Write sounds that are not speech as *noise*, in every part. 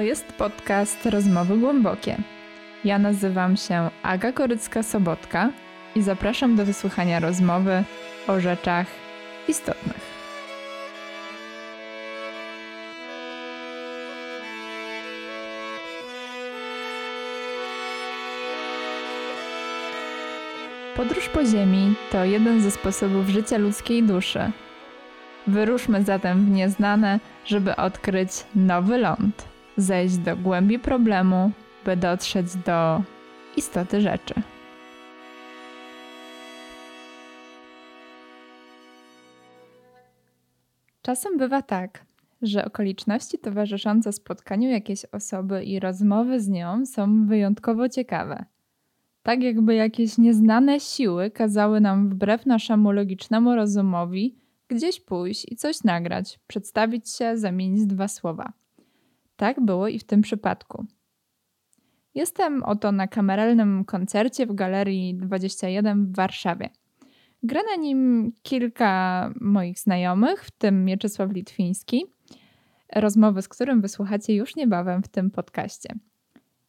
To jest podcast Rozmowy Głębokie. Ja nazywam się Aga Korycka-Sobotka i zapraszam do wysłuchania rozmowy o rzeczach istotnych. Podróż po Ziemi to jeden ze sposobów życia ludzkiej duszy. Wyruszmy zatem w nieznane, żeby odkryć nowy ląd, zejść do głębi problemu, by dotrzeć do istoty rzeczy. Czasem bywa tak, że okoliczności towarzyszące spotkaniu jakiejś osoby i rozmowy z nią są wyjątkowo ciekawe. Tak jakby jakieś nieznane siły kazały nam wbrew naszemu logicznemu rozumowi gdzieś pójść i coś nagrać, przedstawić się, zamienić dwa słowa. Tak było i w tym przypadku. Jestem oto na kameralnym koncercie w Galerii 21 w Warszawie. Gra na nim kilka moich znajomych, w tym Mieczysław Litwiński, rozmowy z którym wysłuchacie już niebawem w tym podcaście.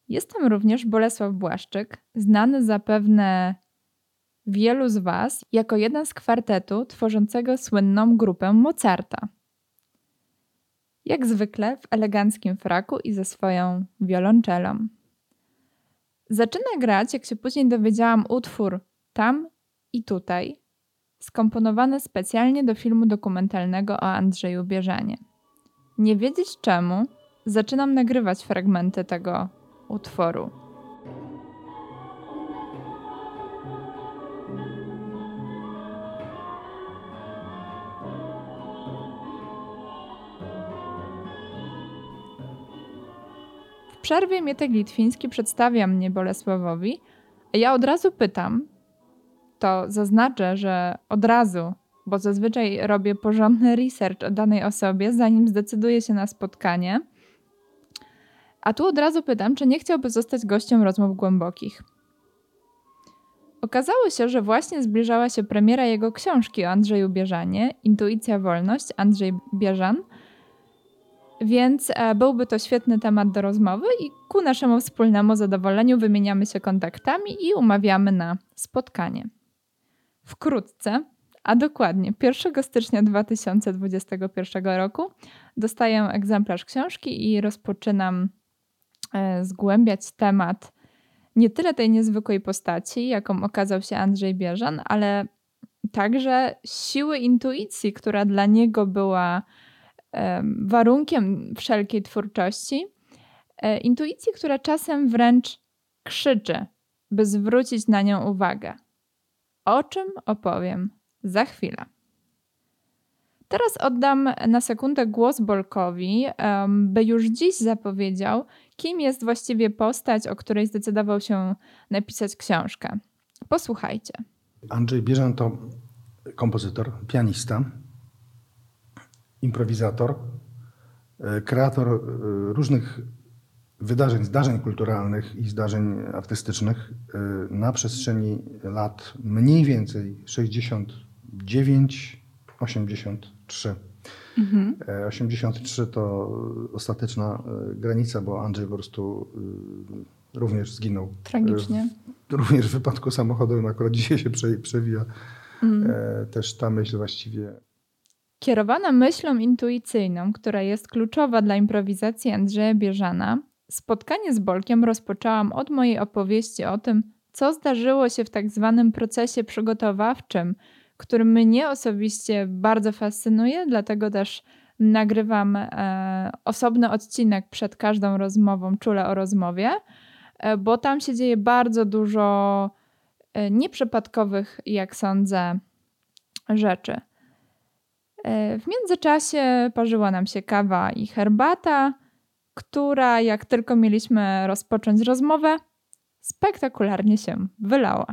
Jestem również Bolesław Błaszczyk, znany zapewne wielu z Was jako jeden z kwartetu tworzącego słynną grupę Mozarta. Jak zwykle w eleganckim fraku i ze swoją wiolonczelą. Zaczyna grać, jak się później dowiedziałam, utwór Tam i Tutaj, skomponowany specjalnie do filmu dokumentalnego o Andrzeju Bieżanie. Nie wiedzieć czemu, zaczynam nagrywać fragmenty tego utworu. Przerwie Mietek Litwiński przedstawia mnie Bolesławowi, a ja od razu pytam, to zaznaczę, że od razu, bo zazwyczaj robię porządny research o danej osobie, zanim zdecyduję się na spotkanie – a tu od razu pytam, czy nie chciałby zostać gościem rozmów głębokich. Okazało się, że właśnie zbliżała się premiera jego książki o Andrzeju Bieżanie, Intuicja Wolność, Andrzej Bieżan, więc e, byłby to świetny temat do rozmowy i ku naszemu wspólnemu zadowoleniu wymieniamy się kontaktami i umawiamy na spotkanie. Wkrótce, a dokładnie 1 stycznia 2021 roku, dostaję egzemplarz książki i rozpoczynam E, zgłębiać temat nie tyle tej niezwykłej postaci, jaką okazał się Andrzej Bieżan, ale także siły intuicji, która dla niego była warunkiem wszelkiej twórczości. E, intuicji, która czasem wręcz krzyczy, by zwrócić na nią uwagę. O czym opowiem za chwilę. Teraz oddam na sekundę głos Bolkowi, by już dziś zapowiedział, kim jest właściwie postać, o której zdecydował się napisać książkę. Posłuchajcie. Andrzej Bieżan to kompozytor, pianista, improwizator, e, kreator e, różnych wydarzeń, zdarzeń kulturalnych i zdarzeń artystycznych e, na przestrzeni lat mniej więcej 69-83. Mhm. 83 e, to ostateczna granica, bo Andrzej po prostu również zginął. Tragicznie. Również w wypadku samochodowym, akurat *laughs* dzisiaj się przewija mhm. też ta myśl właściwie. Kierowana myślą intuicyjną, która jest kluczowa dla improwizacji Andrzeja Bieżana, spotkanie z Bolkiem rozpoczęłam od mojej opowieści o tym, co zdarzyło się w tak zwanym procesie przygotowawczym który mnie osobiście bardzo fascynuje, dlatego też nagrywam e, osobny odcinek przed każdą rozmową, czule o rozmowie, e, bo tam się dzieje bardzo dużo e, nieprzypadkowych, jak sądzę, rzeczy. E, w międzyczasie parzyła nam się kawa i herbata, która, jak tylko mieliśmy rozpocząć rozmowę, spektakularnie się wylała.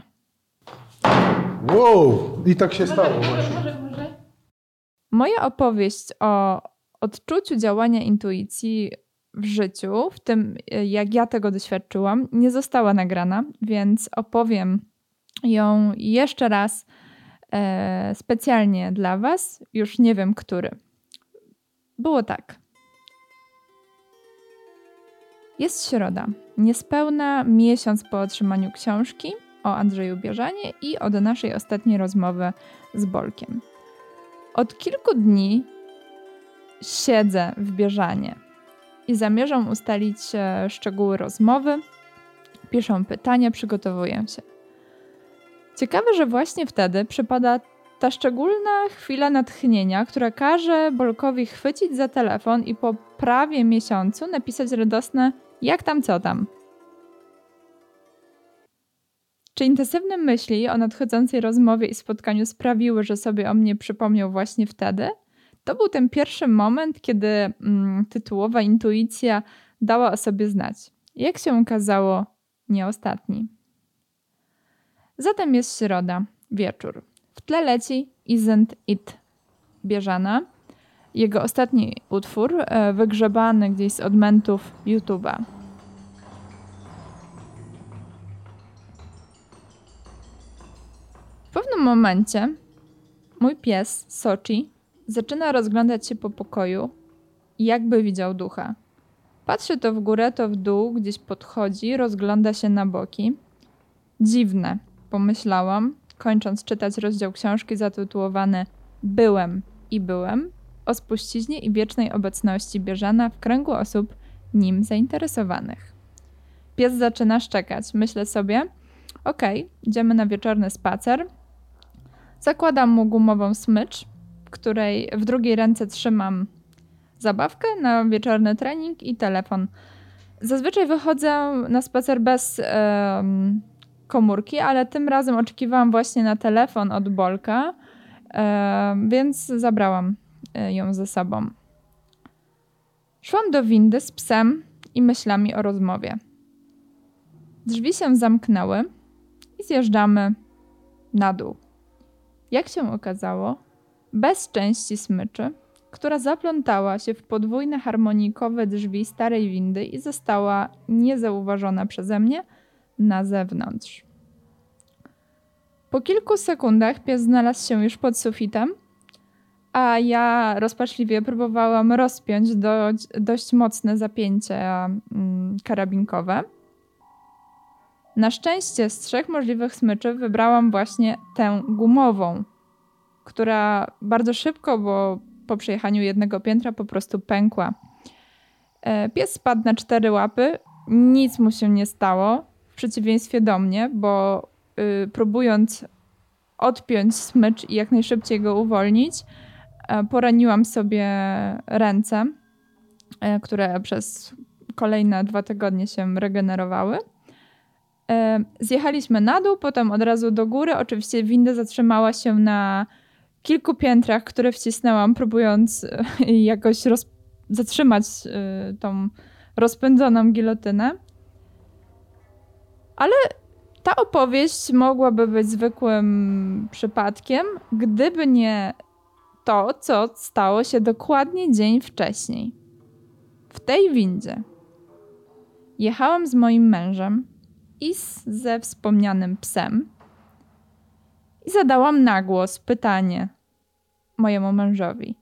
Wow! I tak się stało może. Może, może. Moja opowieść o odczuciu działania intuicji w życiu, w tym jak ja tego doświadczyłam, nie została nagrana, więc opowiem ją jeszcze raz e, specjalnie dla Was. Już nie wiem, który. Było tak. Jest środa, niespełna miesiąc po otrzymaniu książki o Andrzeju Bieżanie i od naszej ostatniej rozmowy z Bolkiem. Od kilku dni siedzę w Bieżanie i zamierzam ustalić e, szczegóły rozmowy. Piszę pytania, przygotowuję się. Ciekawe, że właśnie wtedy przypada ta szczególna chwila natchnienia, która każe Bolkowi chwycić za telefon i po prawie miesiącu napisać radosne jak tam, co tam. Czy intensywne myśli o nadchodzącej rozmowie i spotkaniu sprawiły, że sobie o mnie przypomniał właśnie wtedy? To był ten pierwszy moment, kiedy mm, tytułowa intuicja dała o sobie znać. Jak się okazało, nie ostatni. Zatem jest środa, wieczór. W tle leci Isn't It Bieżana, jego ostatni utwór, e, wygrzebany gdzieś z odmentów YouTube'a. W pewnym momencie mój pies, Sochi, zaczyna rozglądać się po pokoju, jakby widział ducha. Patrzy to w górę, to w dół, gdzieś podchodzi, rozgląda się na boki. Dziwne, pomyślałam, kończąc czytać rozdział książki zatytułowany Byłem i byłem o spuściźnie i wiecznej obecności Bieżana w kręgu osób nim zainteresowanych. Pies zaczyna szczekać. Myślę sobie, okej, okay, idziemy na wieczorny spacer. Zakładam mu gumową smycz, w której w drugiej ręce trzymam zabawkę na wieczorny trening i telefon. Zazwyczaj wychodzę na spacer bez um, komórki, ale tym razem oczekiwałam właśnie na telefon od Bolka, um, więc zabrałam e, ją ze sobą. Szłam do windy z psem i myślami o rozmowie. Drzwi się zamknęły i zjeżdżamy na dół. Jak się okazało, bez części smyczy, która zaplątała się w podwójne harmonikowe drzwi starej windy i została niezauważona przeze mnie na zewnątrz. Po kilku sekundach pies znalazł się już pod sufitem, a ja rozpaczliwie próbowałam rozpiąć do, dość mocne zapięcie mm, karabinkowe. Na szczęście z trzech możliwych smyczy wybrałam właśnie tę gumową, która bardzo szybko, bo po przejechaniu jednego piętra po prostu pękła. E, pies spadł na cztery łapy, nic mu się nie stało, przeciwieństwie do mnie, bo y, próbując odpiąć smycz i jak najszybciej go uwolnić, e, poraniłam sobie ręce, e, które przez kolejne dwa tygodnie się regenerowały. Zjechaliśmy na dół, potem od razu do góry. Oczywiście winda zatrzymała się na kilku piętrach, które wcisnęłam, próbując e, jakoś roz... zatrzymać e, tą rozpędzoną gilotynę. Ale ta opowieść mogłaby być zwykłym przypadkiem, gdyby nie to, co stało się dokładnie dzień wcześniej. W tej windzie jechałam z moim mężem i ze wspomnianym psem i zadałam na głos pytanie mojemu mężowi.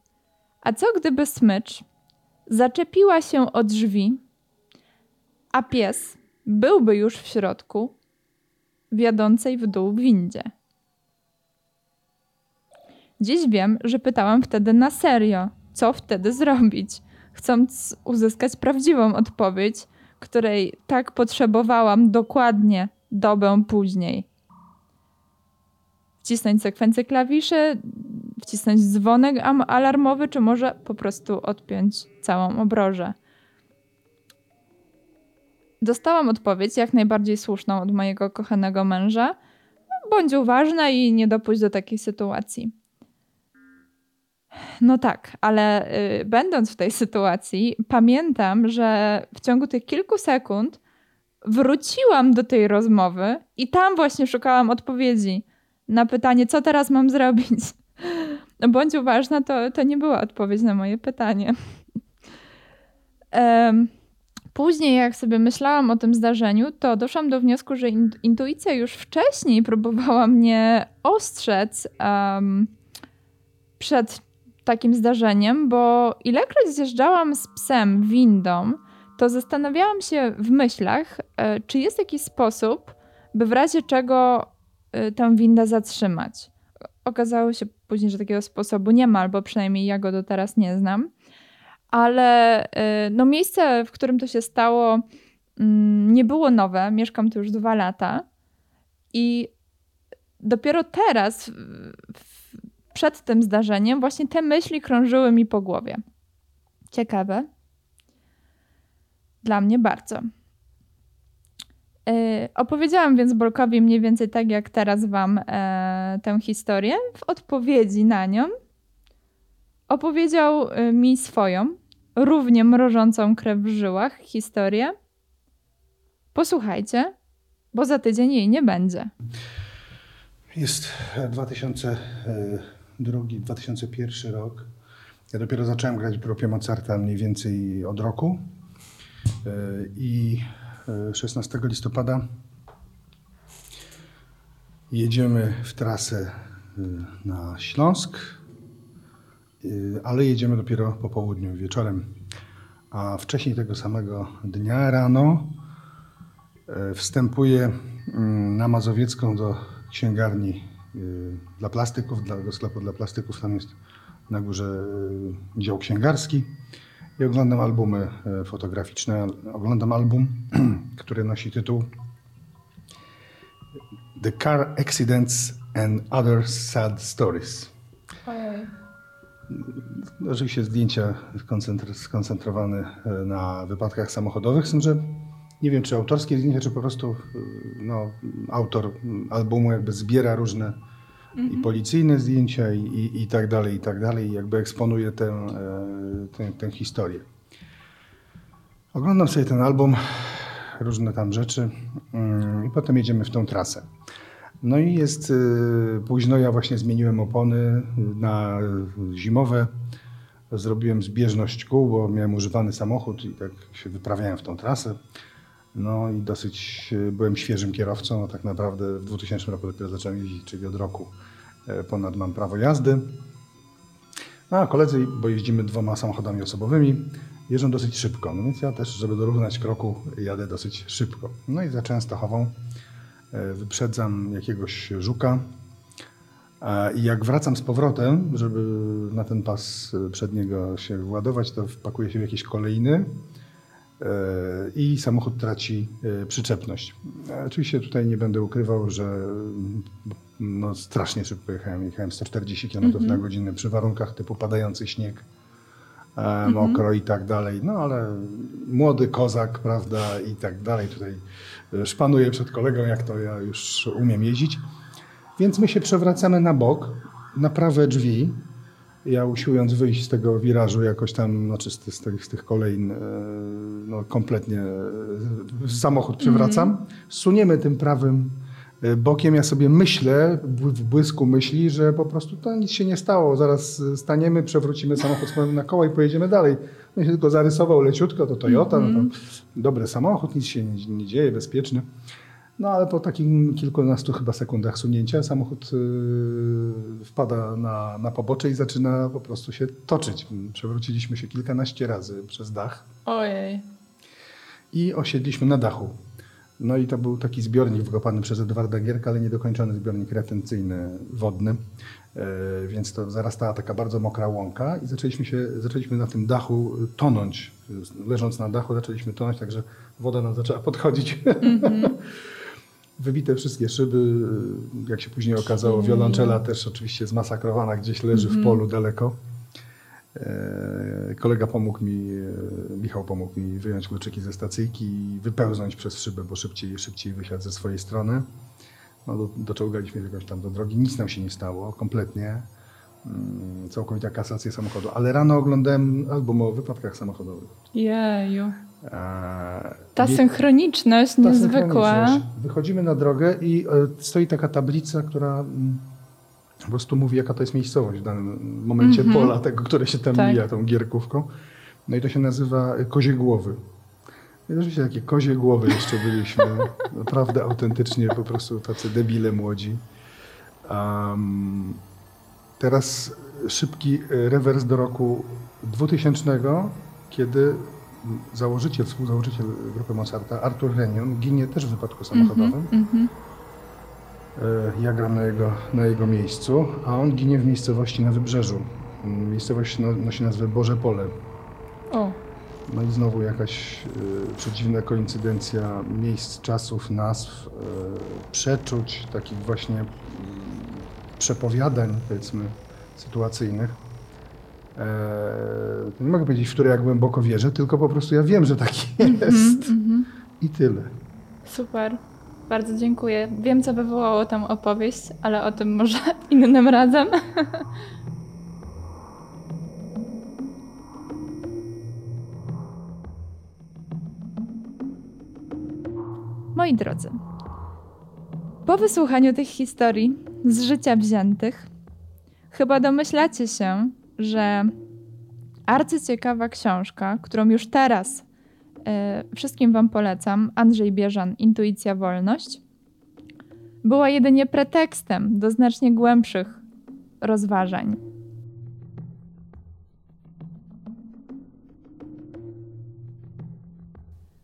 A co gdyby smycz zaczepiła się o drzwi, a pies byłby już w środku, wiodącej w dół windzie? Dziś wiem, że pytałam wtedy na serio, co wtedy zrobić, chcąc uzyskać prawdziwą odpowiedź, której tak potrzebowałam dokładnie dobę później wcisnąć sekwencję klawiszy, wcisnąć dzwonek alarmowy, czy może po prostu odpiąć całą obrożę. Dostałam odpowiedź jak najbardziej słuszną od mojego kochanego męża. Bądź uważna i nie dopuść do takiej sytuacji. No tak, ale y, będąc w tej sytuacji, pamiętam, że w ciągu tych kilku sekund wróciłam do tej rozmowy i tam właśnie szukałam odpowiedzi na pytanie, co teraz mam zrobić. *laughs* Bądź uważna, to, to nie była odpowiedź na moje pytanie. *laughs* Um, później, jak sobie myślałam o tym zdarzeniu, to doszłam do wniosku, że intuicja już wcześniej próbowała mnie ostrzec um, przed takim zdarzeniem, bo ilekroć zjeżdżałam z psem windą, to zastanawiałam się w myślach, e, czy jest jakiś sposób, by w razie czego e, tę windę zatrzymać. Okazało się później, że takiego sposobu nie ma, albo przynajmniej ja go do teraz nie znam. Ale e, no, miejsce, w którym to się stało, mm, nie było nowe. Mieszkam tu już dwa lata. I dopiero teraz, przed tym zdarzeniem, właśnie te myśli krążyły mi po głowie. Ciekawe. Dla mnie bardzo. Yy, opowiedziałam więc Bolkowi mniej więcej tak, jak teraz Wam e, tę historię. W odpowiedzi na nią opowiedział e, mi swoją, równie mrożącą krew w żyłach historię. Posłuchajcie, bo za tydzień jej nie będzie. Jest 2002, 2001 rok. Ja dopiero zacząłem grać w grupie Mozarta mniej więcej od roku. E, I 16 e, listopada jedziemy w trasę e, na Śląsk, ale jedziemy dopiero po południu, wieczorem. A wcześniej tego samego dnia rano wstępuję mm, na Mazowiecką do księgarni dla plastyków, do sklepu dla plastyków. Tam jest na górze dział księgarski i oglądam albumy e, fotograficzne. Oglądam album, *clears throat* który nosi tytuł The Car Accidents and Other Sad Stories. Ojej. Oczywiście zdjęcia skoncentrowane e, na wypadkach samochodowych, z tym, że nie wiem, czy autorskie zdjęcia, czy po prostu e, no, autor albumu jakby zbiera różne i mhm. policyjne zdjęcia i, i, i, tak dalej, i tak dalej. Jakby eksponuje tę, e, tę, tę historię. Oglądam sobie ten album, różne tam rzeczy mm, i potem jedziemy w tą trasę. No i jest e, późno, ja właśnie zmieniłem opony na zimowe. Zrobiłem zbieżność kół, bo miałem używany samochód i tak się wyprawiałem w tą trasę. No i dosyć e, byłem świeżym kierowcą, no tak naprawdę w 2000 roku dopiero zacząłem jeździć, czyli od roku e, ponad mam prawo jazdy. No, a koledzy, bo jeździmy dwoma samochodami osobowymi, jeżdżą dosyć szybko. No więc ja też, żeby dorównać kroku, jadę dosyć szybko. No i za Częstochową e, wyprzedzam jakiegoś żuka. I jak wracam z powrotem, żeby na ten pas przedniego się władować, to wpakuję się w jakieś kolejny i samochód traci e, przyczepność. Oczywiście tutaj nie będę ukrywał, że mm, no, strasznie szybko jechałem. Jechałem 140 km mm -hmm. na mhm. godzinę przy warunkach typu padający śnieg, mm -hmm. mokro i tak dalej. No ale młody kozak, prawda, i tak dalej. Tutaj e, szpanuję przed kolegą, jak to ja już umiem jeździć. Więc my się przewracamy na bok, na prawe drzwi, ja usiłując wyjść z tego wirażu jakoś tam, znaczy z, z, tych, z tych kolejn, e, no kompletnie e, samochód przewracam, mm. suniemy tym prawym e, bokiem. Ja sobie myślę, w błysku myśli, że po prostu to nic się nie stało. Zaraz staniemy, przewrócimy samochód na koło i pojedziemy dalej. No się tylko zarysował leciutko, to Toyota, mm. no to mhm. dobry samochód, nic się nie, nie dzieje, bezpieczny. No ale po takim kilkunastu chyba sekundach sunięcia samochód yy, wpada na, na pobocze i zaczyna po prostu się toczyć. Przewróciliśmy się kilkanaście razy przez dach. Ojej. I osiedliśmy na dachu. No i to był taki zbiornik wykopany przez Edwarda Gierka, ale niedokończony zbiornik retencyjny wodny. Yy, więc to zarastała taka bardzo mokra łąka i zaczęliśmy, się, zaczęliśmy na tym dachu tonąć. Leżąc na dachu zaczęliśmy tonąć, także woda nam zaczęła podchodzić. Mm -hmm. *laughs* Wybite wszystkie szyby, jak się później okazało, wiolonczela też oczywiście zmasakrowana, gdzieś leży w mhm. polu daleko. E, kolega pomógł mi, e, Michał pomógł mi wyjąć kluczyki ze stacyjki i wypełznąć przez szybę, bo szybciej, szybciej wysiadł ze swojej strony. No, do, doczołgaliśmy jakoś tam do drogi, nic nam się nie stało, kompletnie. Mm, całkowita kasacja samochodu. Ale rano oglądałem album o wypadkach samochodowych. Jeju. Ta synchroniczność ta niezwykła. Synchroniczność. Wychodzimy na drogę i e, stoi taka tablica, która mm, po prostu mówi, jaka to jest miejscowość w danym momencie mm -hmm. pola tego, które się tam tak. mija tą gierkówką. No i to się nazywa Kozie Głowy. I oczywiście takie kozie głowy jeszcze byliśmy. *laughs* Naprawdę autentycznie po prostu tacy debile młodzi. Um, teraz szybki rewers do roku 2000, kiedy założyciel, współzałożyciel grupy Mozarta, Artur Renion, ginie też w wypadku samochodowym. Mm -hmm. Ja gram na jego, na jego miejscu, a on ginie w miejscowości na wybrzeżu. Miejscowość no, nosi nazwę Boże Pole. O. No i znowu jakaś y, przedziwna koincydencja miejsc, czasów, nazw, y, przeczuć, takich właśnie y, przepowiadań, powiedzmy, sytuacyjnych. E, nie mogę powiedzieć, w które ja głęboko wierzę, tylko po prostu ja wiem, że tak jest. Mm -hmm. I tyle. Super. Bardzo dziękuję. Wiem, co wywołało tam opowieść, ale o tym może *laughs* innym razem. *laughs* Moi drodzy, po wysłuchaniu tych historii z życia wziętych, chyba domyślacie się, że arcyciekawa książka, którą już teraz wszystkim Wam polecam, Andrzej Bieżan, Intuicja Wolność, była jedynie pretekstem do znacznie głębszych rozważań.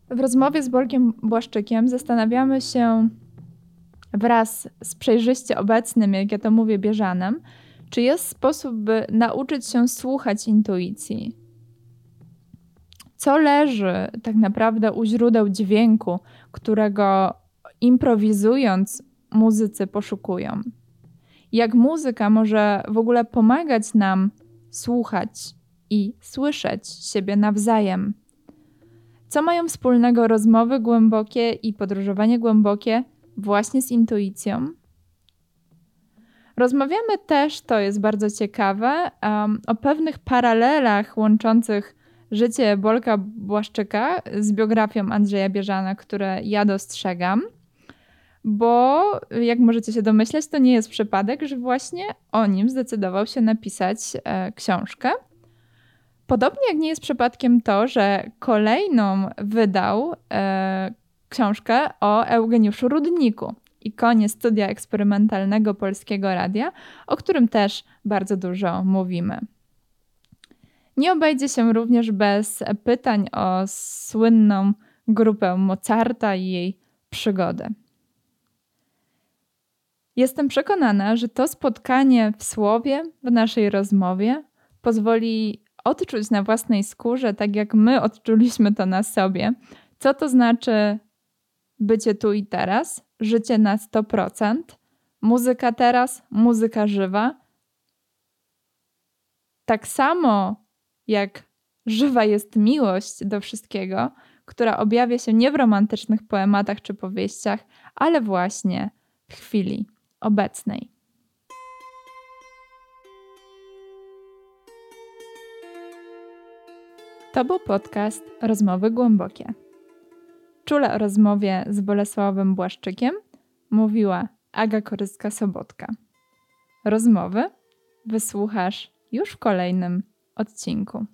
W rozmowie z Bolkiem Błaszczykiem zastanawiamy się wraz z przejrzyście obecnym, jak ja to mówię, Bieżanem, czy jest sposób, by nauczyć się słuchać intuicji? Co leży tak naprawdę u źródeł dźwięku, którego improwizując muzycy poszukują? Jak muzyka może w ogóle pomagać nam słuchać i słyszeć siebie nawzajem? Co mają wspólnego rozmowy głębokie i podróżowanie głębokie właśnie z intuicją? Rozmawiamy też, to jest bardzo ciekawe, um, o pewnych paralelach łączących życie Bolka Błaszczyka z biografią Andrzeja Bieżana, które ja dostrzegam, bo jak możecie się domyśleć, to nie jest przypadek, że właśnie o nim zdecydował się napisać e, książkę. Podobnie jak nie jest przypadkiem to, że kolejną wydał e, książkę o Eugeniuszu Rudniku ikonie studia eksperymentalnego Polskiego Radia, o którym też bardzo dużo mówimy. Nie obejdzie się również bez pytań o słynną grupę Mozarta i jej przygodę. Jestem przekonana, że to spotkanie w słowie, w naszej rozmowie, pozwoli odczuć na własnej skórze, tak jak my odczuliśmy to na sobie, co to znaczy bycie tu i teraz, życie na 100%, muzyka teraz, muzyka żywa. Tak samo jak żywa jest miłość do wszystkiego, która objawia się nie w romantycznych poematach czy powieściach, ale właśnie w chwili obecnej. To był podcast Rozmowy Głębokie. Czule o rozmowie z Bolesławem Błaszczykiem mówiła Aga Koryska-Sobotka. Rozmowy wysłuchasz już w kolejnym odcinku.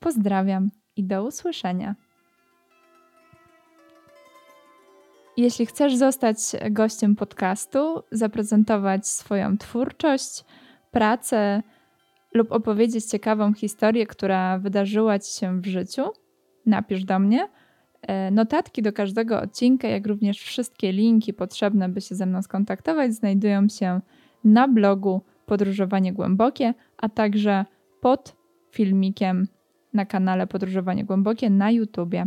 Pozdrawiam i do usłyszenia. Jeśli chcesz zostać gościem podcastu, zaprezentować swoją twórczość, pracę lub opowiedzieć ciekawą historię, która wydarzyła ci się w życiu, napisz do mnie – E, notatki do każdego odcinka, jak również wszystkie linki potrzebne, by się ze mną skontaktować, znajdują się na blogu Podróżowanie Głębokie, a także pod filmikiem na kanale Podróżowanie Głębokie na YouTubie.